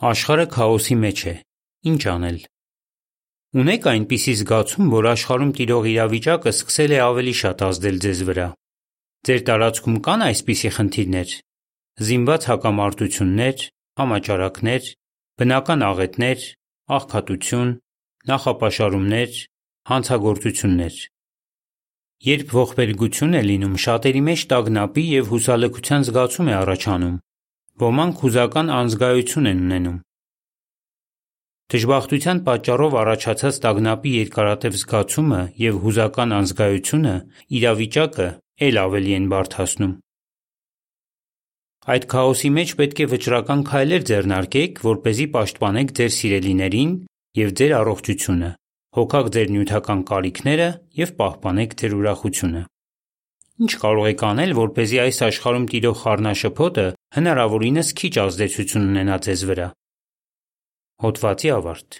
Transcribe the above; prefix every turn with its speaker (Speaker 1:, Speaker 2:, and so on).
Speaker 1: Աշխարհը քաոսի մեջ է։ Ինչ անել։ Ունե՞ք այնպիսի զգացում, որ աշխարհում տիրող իրավիճակը սկսել է ավելի շատ ազդել ձեզ վրա։ Ձեր տարածքում կա՞ն այսպիսի խնդիրներ։ Զինված հակամարտություններ, համաճարակներ, բնական աղետներ, աղքատություն, նախապաշարումներ, հանցագործություններ։ Երբ ողբերգություն է լինում, շատերի մեջ տագնապի և հուսալքության զգացում է առաջանում։ Ոմանք հուզական անզգայություն են ունենում։ Դժբախտության պատճառով առաջացած տագնապի երկարատև զգացումը և հուզական անզգայությունը իրավիճակը է՛լ ավելի են բարդացնում։ Այդ քաոսի մեջ պետք է վճռական քայլեր ձեռնարկեք, որպեսզի պաշտպանեք ձեր սիրելիներին և ձեր առողջությունը, հոգաք ձեր նյութական կարիքները և պահպանեք ձեր ուրախությունը։ Ի՞նչ կարող եք անել, որպեսզի այս աշխարհում տիրող խառնաշփոթը հնարավորինս քիչ ազդեցություն ունենա ձեզ վրա։ Հոդվացի ավարտ։